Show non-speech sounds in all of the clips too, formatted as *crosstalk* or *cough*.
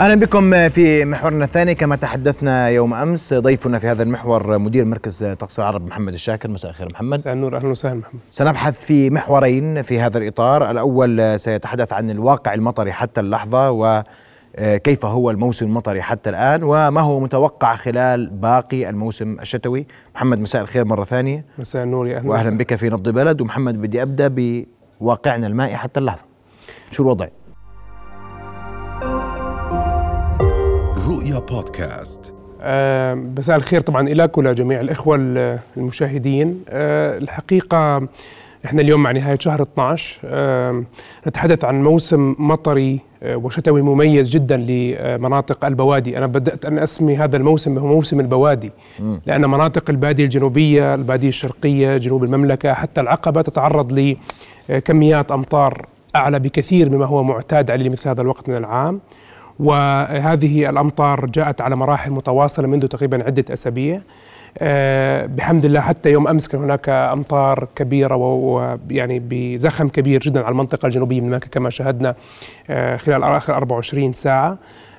أهلا بكم في محورنا الثاني. كما تحدثنا يوم أمس ضيفنا في هذا المحور مدير مركز طقس العرب محمد الشاكر. مساء الخير محمد. مساء النور. أهلا وسهلا محمد. سنبحث في محورين في هذا الإطار. الأول سيتحدث عن الواقع المطري حتى اللحظة وكيف هو الموسم المطري حتى الآن وما هو متوقع خلال باقي الموسم الشتوي. محمد مساء الخير مرة ثانية. مساء النور يا أهلا واهلا بك في نبض بلد. ومحمد بدي أبدأ بواقعنا المائي حتى اللحظة. شو الوضع؟ رؤيا بودكاست. أه مساء الخير طبعا لك ولجميع الإخوة المشاهدين. أه الحقيقة إحنا اليوم مع نهاية شهر 12 أه نتحدث عن موسم مطري أه وشتوي مميز جدا لمناطق البوادي. أنا بدأت أن أسمي هذا الموسم هو موسم البوادي لأن مناطق البادية الجنوبية البادية الشرقية جنوب المملكة حتى العقبة تتعرض لكميات أمطار أعلى بكثير مما هو معتاد عليه مثل هذا الوقت من العام. وهذه الأمطار جاءت على مراحل متواصلة منذ تقريبا عدة أسابيع. أه بحمد الله حتى يوم أمس كان هناك أمطار كبيرة ويعني بزخم كبير جدا على المنطقة الجنوبية من مكة كما شاهدنا أه خلال آخر 24 ساعة.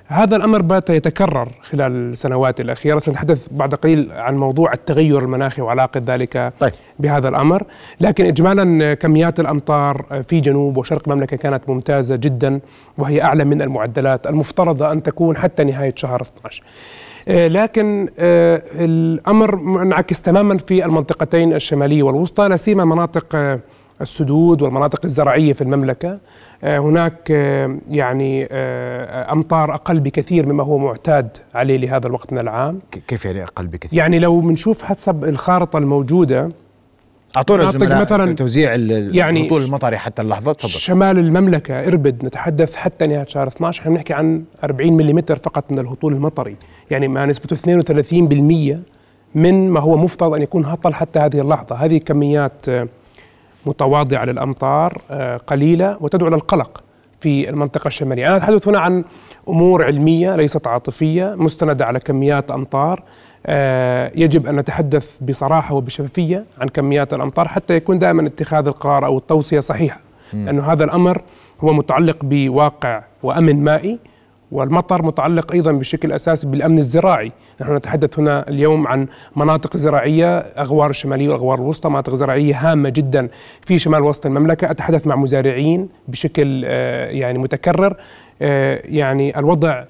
هذا الأمر بات يتكرر خلال السنوات الأخيرة. سنتحدث بعد قليل عن موضوع التغير المناخي وعلاقة ذلك طيب. بهذا الأمر. لكن اجمالا كميات الأمطار في جنوب وشرق المملكة كانت ممتازة جدا وهي أعلى من المعدلات المفترضة أن تكون حتى نهاية شهر 12 لكن الأمر منعكس تماما في المنطقتين الشمالية والوسطى لا سيما مناطق السدود والمناطق الزراعية في المملكة. هناك يعني أمطار أقل بكثير مما هو معتاد عليه لهذا الوقت من العام. كيف يعني أقل بكثير؟ يعني لو بنشوف حسب الخارطة الموجودة أعطونا الزملاء مثلا توزيع يعني الهطول المطري حتى اللحظة تفضل. شمال المملكة إربد نتحدث حتى نهاية شهر 12 إحنا بنحكي عن 40 ملم فقط من الهطول المطري. يعني ما نسبته 32% من ما هو مفترض أن يكون هطل حتى هذه اللحظة. هذه كميات متواضعة للأمطار قليلة وتدعو للقلق في المنطقة الشمالية. أنا أتحدث هنا عن أمور علمية ليست عاطفية مستندة على كميات أمطار يجب أن نتحدث بصراحة وبشفافية عن كميات الأمطار حتى يكون دائما اتخاذ القرار أو التوصية صحيحة. لأنه هذا الأمر هو متعلق بواقع وأمن مائي. والمطر متعلق أيضا بشكل أساسي بالأمن الزراعي، نحن نتحدث هنا اليوم عن مناطق زراعية أغوار الشماليه وأغوار الوسطى، مناطق زراعية هامة جدا في شمال وسط المملكة، أتحدث مع مزارعين بشكل يعني متكرر، يعني الوضع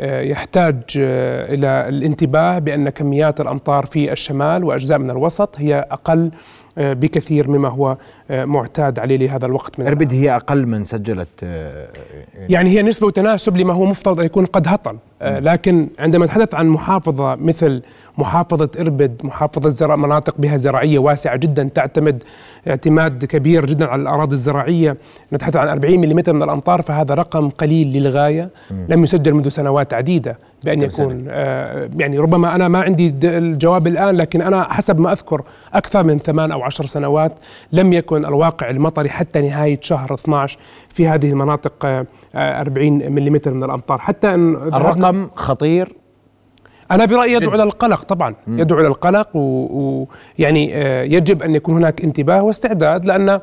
يحتاج إلى الانتباه بأن كميات الأمطار في الشمال وأجزاء من الوسط هي أقل بكثير مما هو معتاد عليه لهذا الوقت من أربد هي أقل من سجلت يعني هي نسبة وتناسب لما هو مفترض أن يكون قد هطل. لكن عندما نتحدث عن محافظة مثل محافظة إربد محافظة زراعة مناطق بها زراعية واسعة جدا تعتمد اعتماد كبير جدا على الأراضي الزراعية نتحدث عن 40 ملم من الأمطار فهذا رقم قليل للغاية. لم يسجل منذ سنوات عديدة. بأن يكون آه يعني ربما أنا ما عندي الجواب الآن لكن أنا حسب ما أذكر أكثر من ثمان أو عشر سنوات لم يكن الواقع المطري حتى نهاية شهر 12 في هذه المناطق آه 40 ملم من الأمطار. حتى إن الرقم خطير؟ أنا برأيي يدعو إلى القلق طبعا. يدعو إلى القلق ويعني آه يجب أن يكون هناك انتباه واستعداد لأن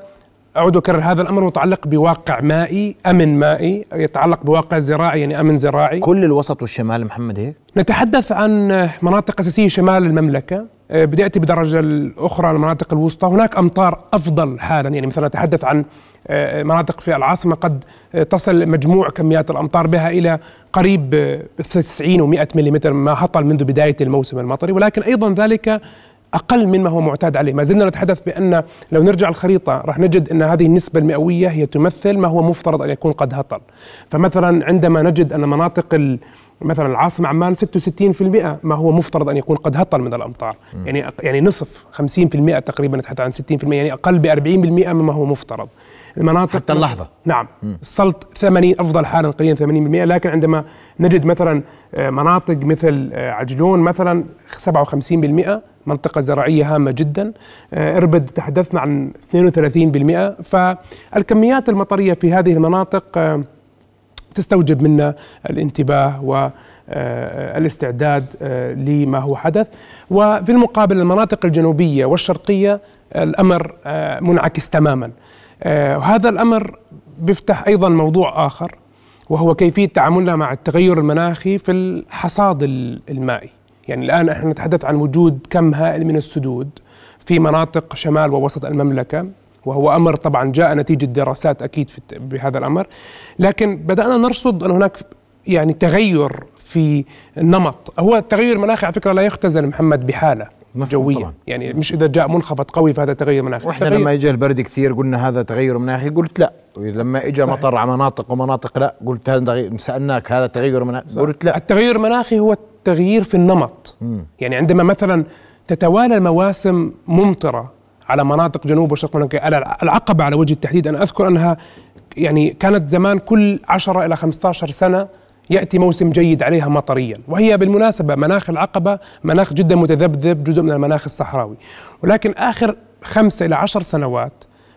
أعود أكرر هذا الأمر متعلق بواقع مائي أمن مائي يتعلق بواقع زراعي يعني أمن زراعي. كل الوسط والشمال محمد هيك؟ نتحدث عن مناطق أساسية شمال المملكة. بدي أتي بدرجة الأخرى المناطق الوسطى. هناك أمطار أفضل حالا يعني مثلا نتحدث عن مناطق في العاصمة. قد تصل مجموع كميات الأمطار بها إلى قريب 90 و100 ملم ما هطل منذ بداية الموسم المطري. ولكن أيضا ذلك أقل مما هو معتاد عليه. ما زلنا نتحدث بأن لو نرجع الخريطة راح نجد أن هذه النسبة المئوية هي تمثل ما هو مفترض أن يكون قد هطل. فمثلا عندما نجد أن مناطق مثلا العاصمة عمان 66% ما هو مفترض أن يكون قد هطل من الأمطار. م. يعني يعني نصف 50% تقريبا نتحدث عن 60% يعني أقل ب 40% مما هو مفترض. المناطق حتى اللحظة. نعم. م. السلط 80 أفضل حالا قليلا 80% لكن عندما نجد مثلا مناطق مثل عجلون مثلا 57% منطقة زراعية هامة جدا. إربد تحدثنا عن 32% فالكميات المطرية في هذه المناطق تستوجب منا الانتباه و الاستعداد لما هو حدث. وفي المقابل المناطق الجنوبية والشرقية الأمر منعكس تماما. وهذا الأمر بيفتح أيضا موضوع آخر وهو كيفية تعاملنا مع التغير المناخي في الحصاد المائي. يعني الآن إحنا نتحدث عن وجود كم هائل من السدود في مناطق شمال ووسط المملكة وهو أمر طبعا جاء نتيجة دراسات أكيد في بهذا الأمر. لكن بدأنا نرصد أن هناك يعني تغير في النمط هو التغير المناخي على فكرة لا يختزل محمد بحالة. جويا طبعا. يعني مش إذا جاء منخفض قوي فهذا تغير مناخي وإحنا لما اجى البرد كثير قلنا هذا تغير مناخي قلت لا. لما اجى مطر على مناطق ومناطق لا قلت هذا سألناك هذا تغير مناخي قلت لا. التغير المناخي هو التغيير في النمط. مم. يعني عندما مثلا تتوالى المواسم ممطرة على مناطق جنوب وشرق المملكه العقبة على وجه التحديد أنا أذكر أنها يعني كانت زمان كل 10 إلى 15 سنة يأتي موسم جيد عليها مطريا. وهي بالمناسبة مناخ العقبة مناخ جدا متذبذب جزء من المناخ الصحراوي. ولكن آخر خمسة إلى عشر سنوات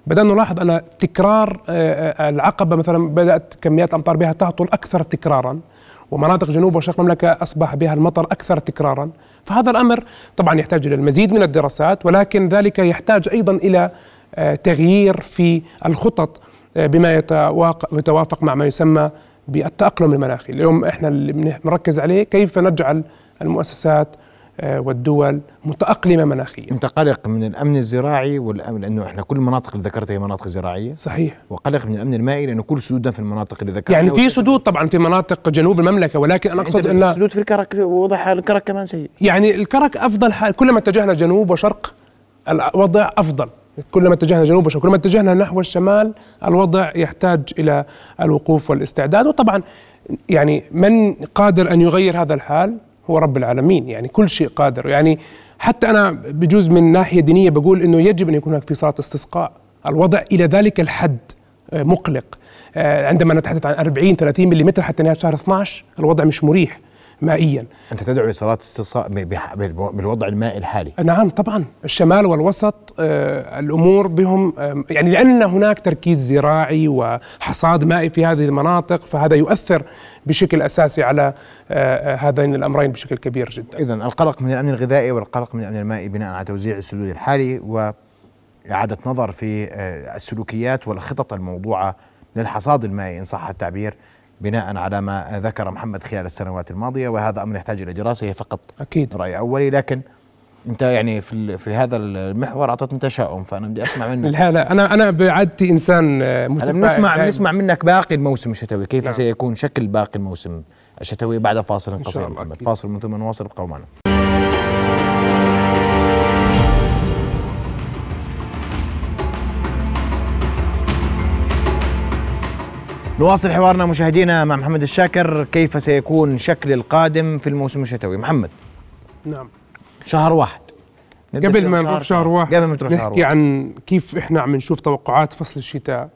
بدأنا نلاحظ أن تكرار آه، آه، العقبة مثلا بدأت كميات الأمطار بها تهطل أكثر تكرارا ومناطق جنوب وشرق المملكة أصبح بها المطر أكثر تكرارا. فهذا الأمر طبعا يحتاج إلى المزيد من الدراسات ولكن ذلك يحتاج أيضا إلى آه، تغيير في الخطط بما يتوافق مع ما يسمى بالتأقلم المناخي اليوم إحنا اللي بنركز عليه كيف نجعل المؤسسات آه، والدول متأقلمة مناخيا. أنت قلق من الأمن الزراعي والأمن لأنه إحنا كل المناطق اللي ذكرتها هي مناطق زراعية. صحيح. وقلق من الأمن المائي لأنه كل سدودنا في المناطق اللي ذكرتها. يعني في سدود طبعا في مناطق جنوب المملكة ولكن أنا أقصد أن السدود في الكرك وضع الكرك كمان سيء. يعني الكرك أفضل حال كلما اتجهنا جنوب وشرق الوضع أفضل. كلما اتجهنا جنوب وشرق كلما اتجهنا نحو الشمال الوضع يحتاج إلى الوقوف والاستعداد. وطبعا يعني من قادر أن يغير هذا الحال؟ هو رب العالمين. يعني كل شيء قادر. يعني حتى أنا بجوز من ناحية دينية بقول إنه يجب أن يكون هناك في صلاة استسقاء. الوضع إلى ذلك الحد آه، مقلق. آه، عندما نتحدث عن 40 30 ملم حتى نهاية شهر 12 الوضع مش مريح. مائيا. أنت تدعو لصلاة استصاء بالوضع المائي الحالي. نعم طبعا. الشمال والوسط آه الأمور بهم يعني لأن هناك تركيز زراعي وحصاد مائي في هذه المناطق فهذا يؤثر بشكل أساسي على آه, آه، هذين الأمرين بشكل كبير جدا. إذا القلق من الأمن الغذائي والقلق من الأمن المائي بناء على توزيع السدود الحالي وإعادة نظر في السلوكيات والخطط الموضوعة للحصاد المائي إن صح التعبير. بناء على ما ذكر محمد خلال السنوات الماضية وهذا أمر يحتاج إلى دراسة هي فقط أكيد. رأي أولي. لكن أنت يعني في في هذا المحور اعطيتني تشاؤم فأنا بدي أسمع منك. لا لا أنا أنا بعادتي إنسان متفائل بنسمع بنسمع منك باقي الموسم الشتوي. كيف نعم. سيكون شكل باقي الموسم الشتوي بعد فاصل قصير فاصل من ثم نواصل ابقوا نواصل حوارنا مشاهدينا مع محمد الشاكر كيف سيكون شكل القادم في الموسم الشتوي؟ محمد. نعم. شهر واحد. قبل ما نروح شهر واحد قبل ما نروح شهر واحد. نحكي عن كيف إحنا عم نشوف توقعات فصل الشتاء.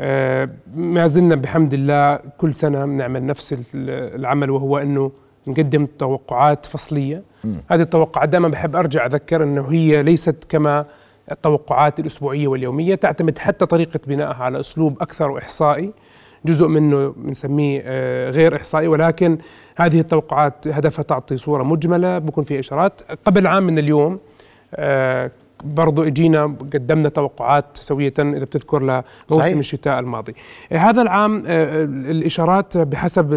آه ما زلنا بحمد الله كل سنة بنعمل نفس العمل وهو إنه نقدم توقعات فصلية. م. هذه التوقعات دائما بحب أرجع أذكر إنه هي ليست كما التوقعات الأسبوعية واليومية تعتمد حتى طريقة بنائها على أسلوب أكثر إحصائي. جزء منه بنسميه آه، غير إحصائي ولكن هذه التوقعات هدفها تعطي صورة مجملة بكون فيها إشارات. قبل عام من اليوم آه، برضو إجينا قدمنا توقعات سوية إذا بتذكر لموسم الشتاء الماضي. آه، هذا العام الإشارات بحسب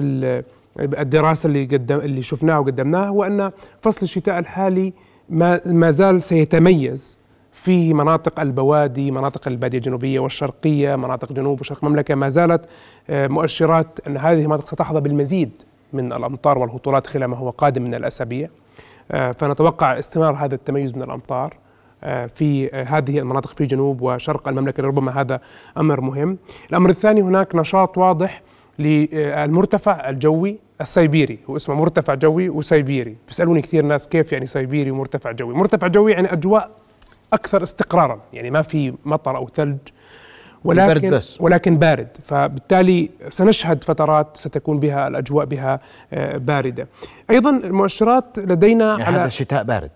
الدراسة اللي قدم اللي شفناها وقدمناها هو أن فصل الشتاء الحالي ما ما زال سيتميز فيه مناطق البوادي مناطق البادية الجنوبية والشرقية مناطق جنوب وشرق المملكة ما زالت آه، مؤشرات أن هذه المناطق ستحظى بالمزيد من الأمطار والهطولات خلال ما هو قادم من الأسابيع. آه، فنتوقع استمرار هذا التميز من الأمطار آه، في هذه المناطق في جنوب وشرق المملكة ربما هذا أمر مهم. الأمر الثاني هناك نشاط واضح للمرتفع الجوي السيبيري. هو اسمه مرتفع جوي وسيبيري. بيسألوني كثير ناس كيف يعني سيبيري ومرتفع جوي؟ مرتفع جوي يعني أجواء أكثر استقرارا يعني ما في مطر أو ثلج ولكن بس. ولكن بارد. فبالتالي سنشهد فترات ستكون بها الأجواء بها آه، باردة. أيضا المؤشرات لدينا يعني على هذا الشتاء بارد.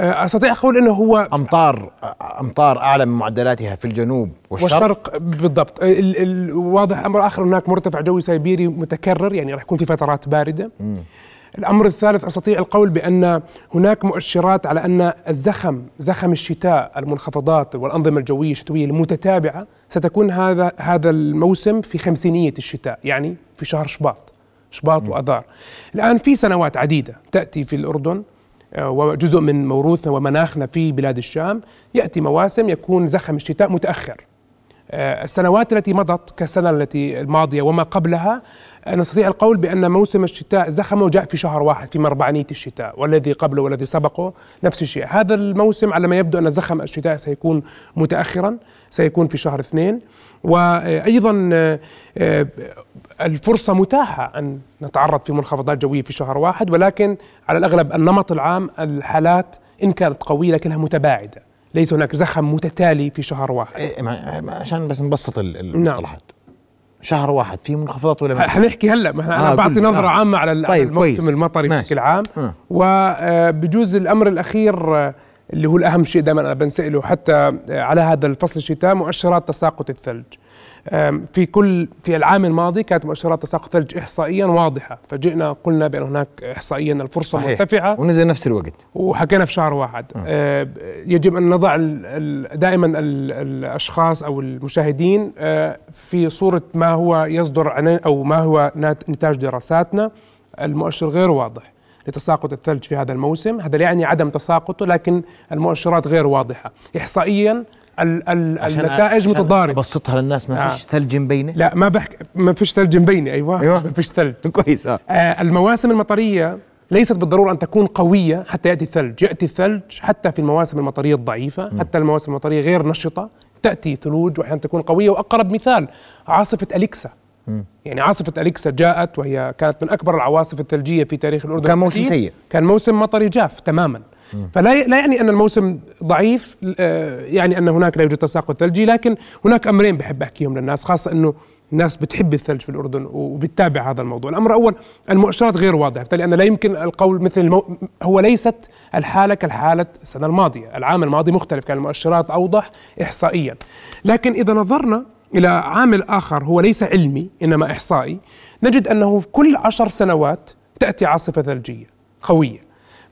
آه، أستطيع أقول إنه هو أمطار أمطار أعلى من معدلاتها في الجنوب والشرق, والشرق بالضبط. الواضح أمر آخر هناك مرتفع جوي سيبيري متكرر يعني راح يكون في فترات باردة. م. الأمر الثالث أستطيع القول بأن هناك مؤشرات على أن الزخم زخم الشتاء المنخفضات والأنظمة الجوية الشتوية المتتابعة ستكون هذا هذا الموسم في خمسينية الشتاء يعني في شهر شباط شباط وأذار. الآن في سنوات عديدة تأتي في الأردن آه، وجزء من موروثنا ومناخنا في بلاد الشام يأتي مواسم يكون زخم الشتاء متأخر. آه، السنوات التي مضت كالسنة التي الماضية وما قبلها نستطيع القول بأن موسم الشتاء زخمه جاء في شهر واحد في مربعانية الشتاء والذي قبله والذي سبقه نفس الشيء. هذا الموسم على ما يبدو أن زخم الشتاء سيكون متأخرا سيكون في شهر اثنين. وأيضا آه، الفرصة متاحة أن نتعرض في منخفضات جوية في شهر واحد ولكن على الأغلب النمط العام الحالات إن كانت قوية لكنها متباعدة. ليس هناك زخم متتالي في شهر واحد. إيه، عشان بس نبسط المصطلحات نعم. شهر واحد في منخفضات ولا ما حنحكي هلا ما أنا آه بعطي نظرة آه. عامة على طيب الموسم كويس. المطري بشكل عام آه. وبجوز الأمر الأخير آه، اللي هو الأهم شيء دائما أنا بنسأله حتى آه، على هذا الفصل الشتاء مؤشرات تساقط الثلج في كل في العام الماضي كانت مؤشرات تساقط الثلج احصائيا واضحة. فجئنا قلنا بأن هناك احصائيا الفرصة صحيح. مرتفعة. ونزل نفس الوقت. وحكينا في شهر واحد. أه. يجب أن نضع دائما الأشخاص أو المشاهدين أه في صورة ما هو يصدر عن أو ما هو نتاج دراساتنا. المؤشر غير واضح لتساقط الثلج في هذا الموسم. هذا لا يعني عدم تساقطه لكن المؤشرات غير واضحة. إحصائيا النتائج متضاربة أبسطها للناس ما فيش آه. ثلج مبينة لا ما بحكي ما فيش ثلج مبينة أيوه, أيوة. ما فيش ثلج *laughs* كويس آه. آه المواسم المطرية ليست بالضرورة أن تكون قوية حتى يأتي الثلج يأتي الثلج حتى في المواسم المطرية الضعيفة م. حتى المواسم المطرية غير نشطة تأتي ثلوج واحيانا تكون قوية وأقرب مثال عاصفة أليكسا م. يعني عاصفة أليكسا جاءت وهي كانت من أكبر العواصف الثلجية في تاريخ الأردن كان موسم سيء كان موسم مطري جاف تماما فلا لا يعني أن الموسم ضعيف آه، يعني أن هناك لا يوجد تساقط ثلجي لكن هناك أمرين بحب أحكيهم للناس خاصة إنه الناس بتحب الثلج في الأردن وبتتابع هذا الموضوع، الأمر الأول المؤشرات غير واضحة، بالتالي أنا لا يمكن القول مثل المو... هو ليست الحالة كالحالة السنة الماضية، العام الماضي مختلف كان المؤشرات أوضح احصائيا، لكن إذا نظرنا إلى عامل آخر هو ليس علمي إنما إحصائي، نجد أنه كل عشر سنوات تأتي عاصفة ثلجية قوية.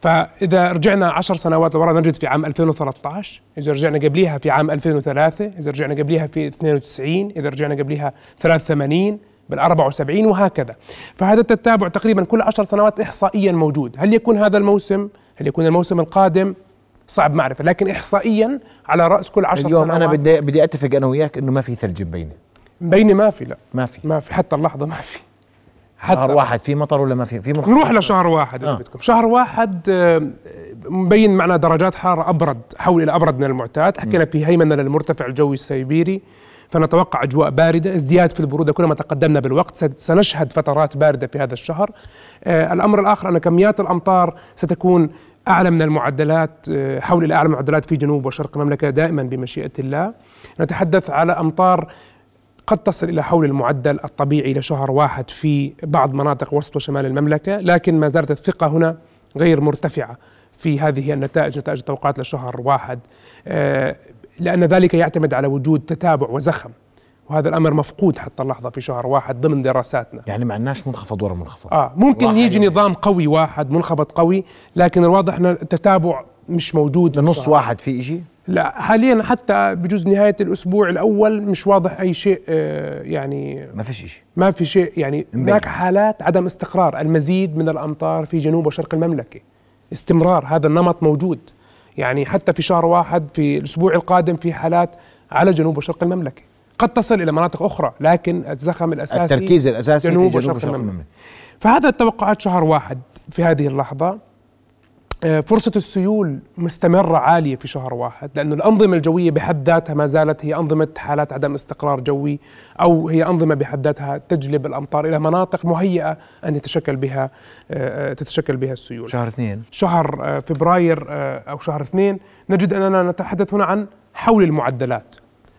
فإذا رجعنا عشر سنوات لورا نجد في عام 2013 إذا رجعنا قبليها في عام 2003 إذا رجعنا قبليها في 92 إذا رجعنا قبليها 83 بال 74 وهكذا. فهذا التتابع تقريبا كل عشر سنوات إحصائيا موجود. هل يكون هذا الموسم؟ هل يكون الموسم القادم؟ صعب معرفة لكن إحصائيا على رأس كل عشر اليوم سنوات. أنا بدي بدي أتفق أنا وياك إنه ما في ثلج مبينة مبينة ما في لا. ما في. ما في حتى اللحظة ما في. شهر واحد في مطر ولا ما في؟ في مطر. نروح لشهر واحد آه. بدكم. شهر واحد آه، مبين معنا درجات حرارة أبرد حول إلى أبرد من المعتاد. حكينا في هيمنة للمرتفع الجوي السيبيري فنتوقع أجواء باردة. ازدياد في البرودة كلما تقدمنا بالوقت سنشهد فترات باردة في هذا الشهر. آه الأمر الآخر أن كميات الأمطار ستكون أعلى من المعدلات آه حول إلى أعلى المعدلات في جنوب وشرق المملكة دائما بمشيئة الله. نتحدث على أمطار قد تصل إلى حول المعدل الطبيعي لشهر واحد في بعض مناطق وسط وشمال المملكة لكن ما زالت الثقة هنا غير مرتفعة في هذه النتائج نتائج التوقعات لشهر واحد. آه، لأن ذلك يعتمد على وجود تتابع وزخم وهذا الأمر مفقود حتى اللحظة في شهر واحد ضمن دراساتنا. يعني ما عندناش منخفض ورا منخفض. آه ممكن يجي نظام قوي واحد منخفض قوي لكن الواضح إن التتابع مش موجود نص واحد. في شيء لا. حاليا حتى بجوز نهاية الأسبوع الأول مش واضح أي شيء آه، يعني ما فيش شيء. ما في شيء يعني هناك حالات عدم استقرار المزيد من الأمطار في جنوب وشرق المملكة. استمرار هذا النمط موجود. يعني حتى في شهر واحد في الأسبوع القادم في حالات على جنوب وشرق المملكة. قد تصل إلى مناطق أخرى لكن الزخم الأساسي التركيز الأساسي جنوب في جنوب وشرق المملكة, المملكة. فهذا التوقعات شهر واحد في هذه اللحظة. فرصة السيول مستمرة عالية في شهر واحد لأن الأنظمة الجوية بحد ذاتها ما زالت هي أنظمة حالات عدم استقرار جوي أو هي أنظمة بحد ذاتها تجلب الأمطار إلى مناطق مهيئة أن يتشكل بها آه، آه، تتشكل بها السيول. شهر اثنين. شهر فبراير أو شهر اثنين نجد أننا نتحدث هنا عن حول المعدلات.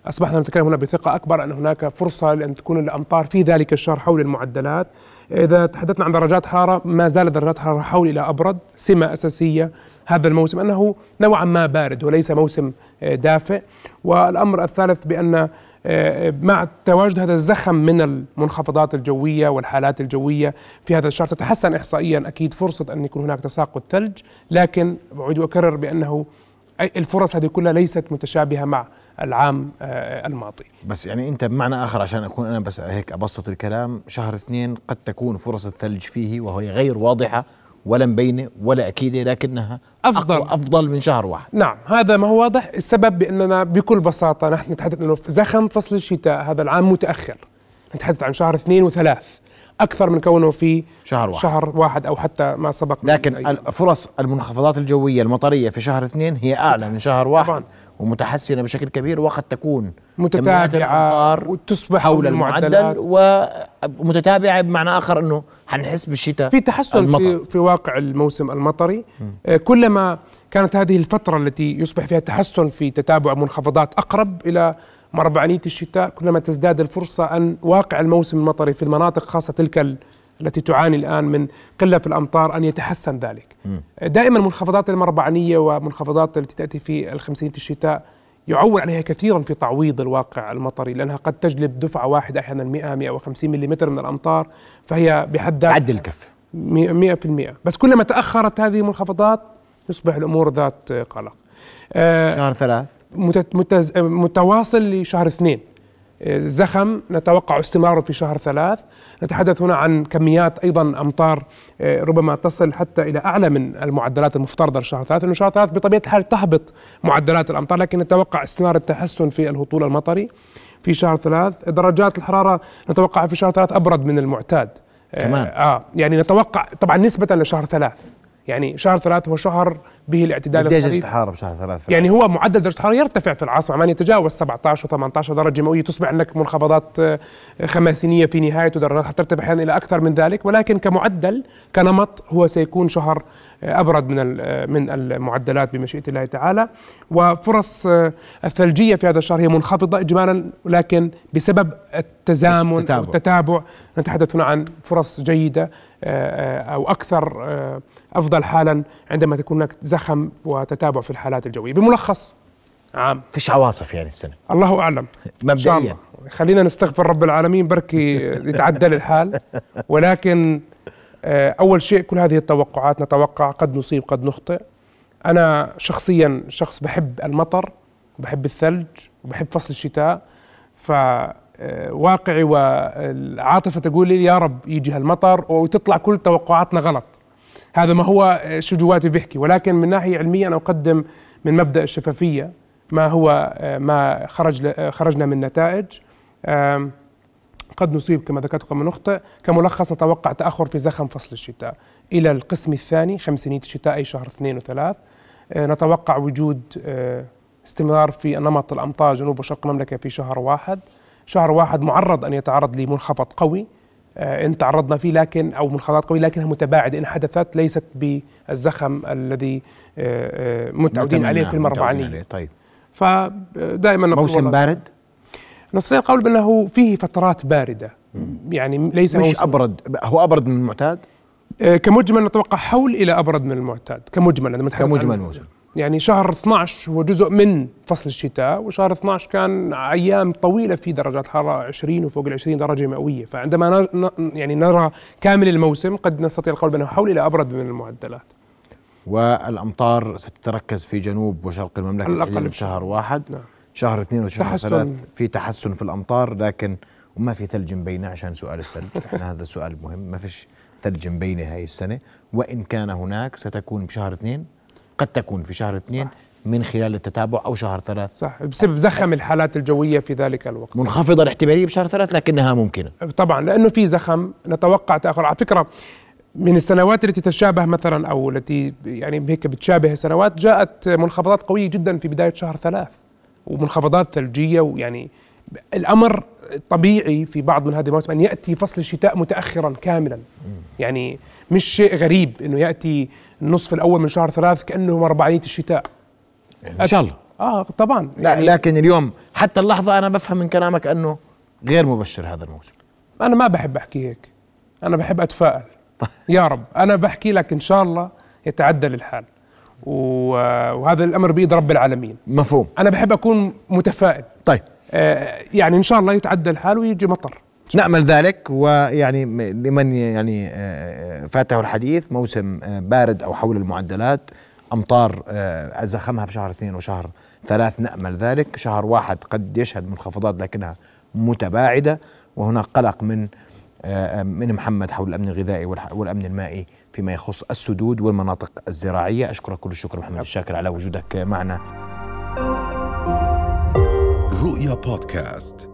أصبحنا نتكلم هنا بثقة أكبر أن هناك فرصة لأن تكون الأمطار في ذلك الشهر حول المعدلات. إذا تحدثنا عن درجات حرارة ما زالت درجات حرارة حول إلى أبرد سمة أساسية هذا الموسم أنه نوعا ما بارد وليس موسم آه، دافئ. والأمر الثالث بأن آه، مع تواجد هذا الزخم من المنخفضات الجوية والحالات الجوية في هذا الشهر تتحسن إحصائيا أكيد فرصة أن يكون هناك تساقط ثلج لكن أعيد وأكرر بأنه الفرص هذه كلها ليست متشابهة مع العام آه، الماضي. بس يعني انت بمعنى آخر عشان أكون أنا بس هيك أبسط الكلام شهر اثنين قد تكون فرص الثلج فيه وهي غير واضحة ولا مبينة ولا أكيدة لكنها أفضل. أفضل من شهر واحد. نعم هذا ما هو واضح. السبب بأننا بكل بساطة نحن نتحدث إنه زخم فصل الشتاء هذا العام متأخر. نتحدث عن شهر اثنين وثلاث. أكثر من كونه في شهر واحد. شهر واحد أو حتى ما سبق لكن فرص المنخفضات الجوية المطرية في شهر اثنين هي أعلى من شهر واحد. طبعا. ومتحسنة بشكل كبير وقد تكون متتابعة وتصبح حول المعدل ومتتابعه بمعنى آخر إنه حنحس بالشتاء في تحسن في, في واقع الموسم المطري. م. كلما كانت هذه الفترة التي يصبح فيها تحسن في تتابع منخفضات أقرب إلى مربعانيه الشتاء كلما تزداد الفرصة أن واقع الموسم المطري في المناطق خاصة تلك التي تعاني الآن من قلة في الأمطار أن يتحسن ذلك. م. دائما منخفضات المربعانيه ومنخفضات التي تأتي في الخمسينية الشتاء يعول عليها كثيرا في تعويض الواقع المطري لأنها قد تجلب دفعة واحدة أحيانا 100 150 ملم من الأمطار فهي بحد ذاتها تعدل الكف 100% بس كلما تأخرت هذه المنخفضات يصبح الأمور ذات قلق. آه شهر ثلاث. متواصل لشهر اثنين زخم نتوقع استمراره في شهر ثلاث. نتحدث هنا عن كميات أيضا أمطار آه، ربما تصل حتى إلى أعلى من المعدلات المفترضة لشهر ثلاث. لأنه شهر ثلاث بطبيعة الحال تهبط معدلات الأمطار لكن نتوقع استمرار التحسن في الهطول المطري في شهر ثلاث. درجات الحرارة نتوقع في شهر ثلاث أبرد من المعتاد. كمان. آه يعني نتوقع طبعا نسبة لشهر ثلاث. يعني شهر ثلاث هو شهر به الاعتدال قديش درجة الحرارة بشهر ثلاث يعني هو معدل درجة الحرارة يرتفع في العاصمة عمان يتجاوز 17 و18 درجة مئوية. تصبح عندك منخفضات آه، خماسينية في نهاية ودرجات ترتفع أحيانا إلى أكثر من ذلك. ولكن كمعدل كنمط هو سيكون شهر آه، أبرد من آه، من المعدلات بمشيئة الله تعالى. وفرص الثلجية في هذا الشهر هي منخفضة اجمالا لكن بسبب التزامن التتابع, والتتابع. نتحدث هنا عن فرص جيدة أو أكثر أفضل حالا عندما تكون هناك زخم وتتابع في الحالات الجوية. بملخص. عام فيش عواصف يعني السنة؟ الله أعلم. مبدئيا. خلينا نستغفر رب العالمين بركي يتعدل الحال. ولكن آه، أول شيء كل هذه التوقعات نتوقع قد نصيب قد نخطئ. أنا شخصيا شخص بحب المطر وبحب الثلج وبحب فصل الشتاء. ف آه، واقعي والعاطفة تقول لي يا رب يجي هالمطر وتطلع كل توقعاتنا غلط. هذا ما هو شجواتي بيحكي ولكن من ناحية علمية أنا أقدم من مبدأ الشفافية ما هو ما خرج خرجنا من نتائج. قد نصيب كما ذكرت قبل نخطئ كملخص نتوقع تأخر في زخم فصل الشتاء إلى القسم الثاني خمسينيه الشتاء أي شهر اثنين وثلاث. آه، نتوقع وجود آه، استمرار في نمط الأمطار جنوب وشرق المملكة في شهر واحد. شهر واحد معرض أن يتعرض لمنخفض قوي. إن تعرضنا فيه لكن أو منخفضات قويه لكنها متباعدة إن حدثت ليست بالزخم الذي آه، آه، متعودين عليه في المربعانيه طيب. فدائما موسم بارد؟ نستطيع القول بأنه فيه فترات باردة. يعني ليس مش موسم. أبرد هو أبرد من المعتاد؟ كمجمل نتوقع حول إلى أبرد من المعتاد. كمجمل كمجمل موسم. يعني شهر 12 هو جزء من فصل الشتاء وشهر 12 كان أيام طويلة في درجات حرارة 20 وفوق ال 20 درجة مئوية. فعندما يعني نرى كامل الموسم قد نستطيع القول بأنه حول إلى أبرد من المعدلات. والأمطار ستتركز في جنوب وشرق المملكة الأقل في شهر واحد نعم. شهر اثنين وشهر ثلاث في تحسن في الأمطار لكن وما في ثلج مبينه عشان سؤال الثلج *laughs* إحنا هذا السؤال مهم ما فيش ثلج مبينه هاي السنة وإن كان هناك ستكون بشهر اثنين؟ قد تكون في شهر اثنين صح. من خلال التتابع أو شهر ثلاث. صح بسبب زخم الحالات الجوية في ذلك الوقت. منخفضة الاحتمالية بشهر ثلاث لكنها ممكنة. طبعا لأنه في زخم نتوقع تأخر. على فكرة من السنوات التي تتشابه مثلا أو التي يعني هيك بتشابه سنوات جاءت منخفضات قوية جدا في بداية شهر ثلاث ومنخفضات ثلجية ويعني الأمر طبيعي في بعض من هذه المواسم أن يأتي فصل الشتاء متاخرا كاملا. يعني مش شيء غريب إنه يأتي النصف الأول من شهر ثلاث كانه مربعيه الشتاء. إن شاء الله. آه طبعا. لا يعني لكن اليوم حتى اللحظة أنا بفهم من كلامك أنه غير مبشر هذا الموسم. أنا ما بحب أحكي هيك. أنا بحب أتفائل. طيب. يا رب. أنا بحكي لك إن شاء الله يتعدل الحال وهذا الأمر بإيد رب العالمين. مفهوم. أنا بحب أكون متفائل. طيب. يعني إن شاء الله يتعدى الحال ويجي مطر. نأمل ذلك ويعني لمن يعني فاته الحديث موسم بارد أو حول المعدلات أمطار زخمها بشهر اثنين وشهر ثلاث نأمل ذلك. شهر واحد قد يشهد منخفضات لكنها متباعدة وهناك قلق من من محمد حول الأمن الغذائي والأمن المائي فيما يخص السدود والمناطق الزراعية. أشكرك كل الشكر محمد الشاكر على وجودك معنا. رؤيا بودكاست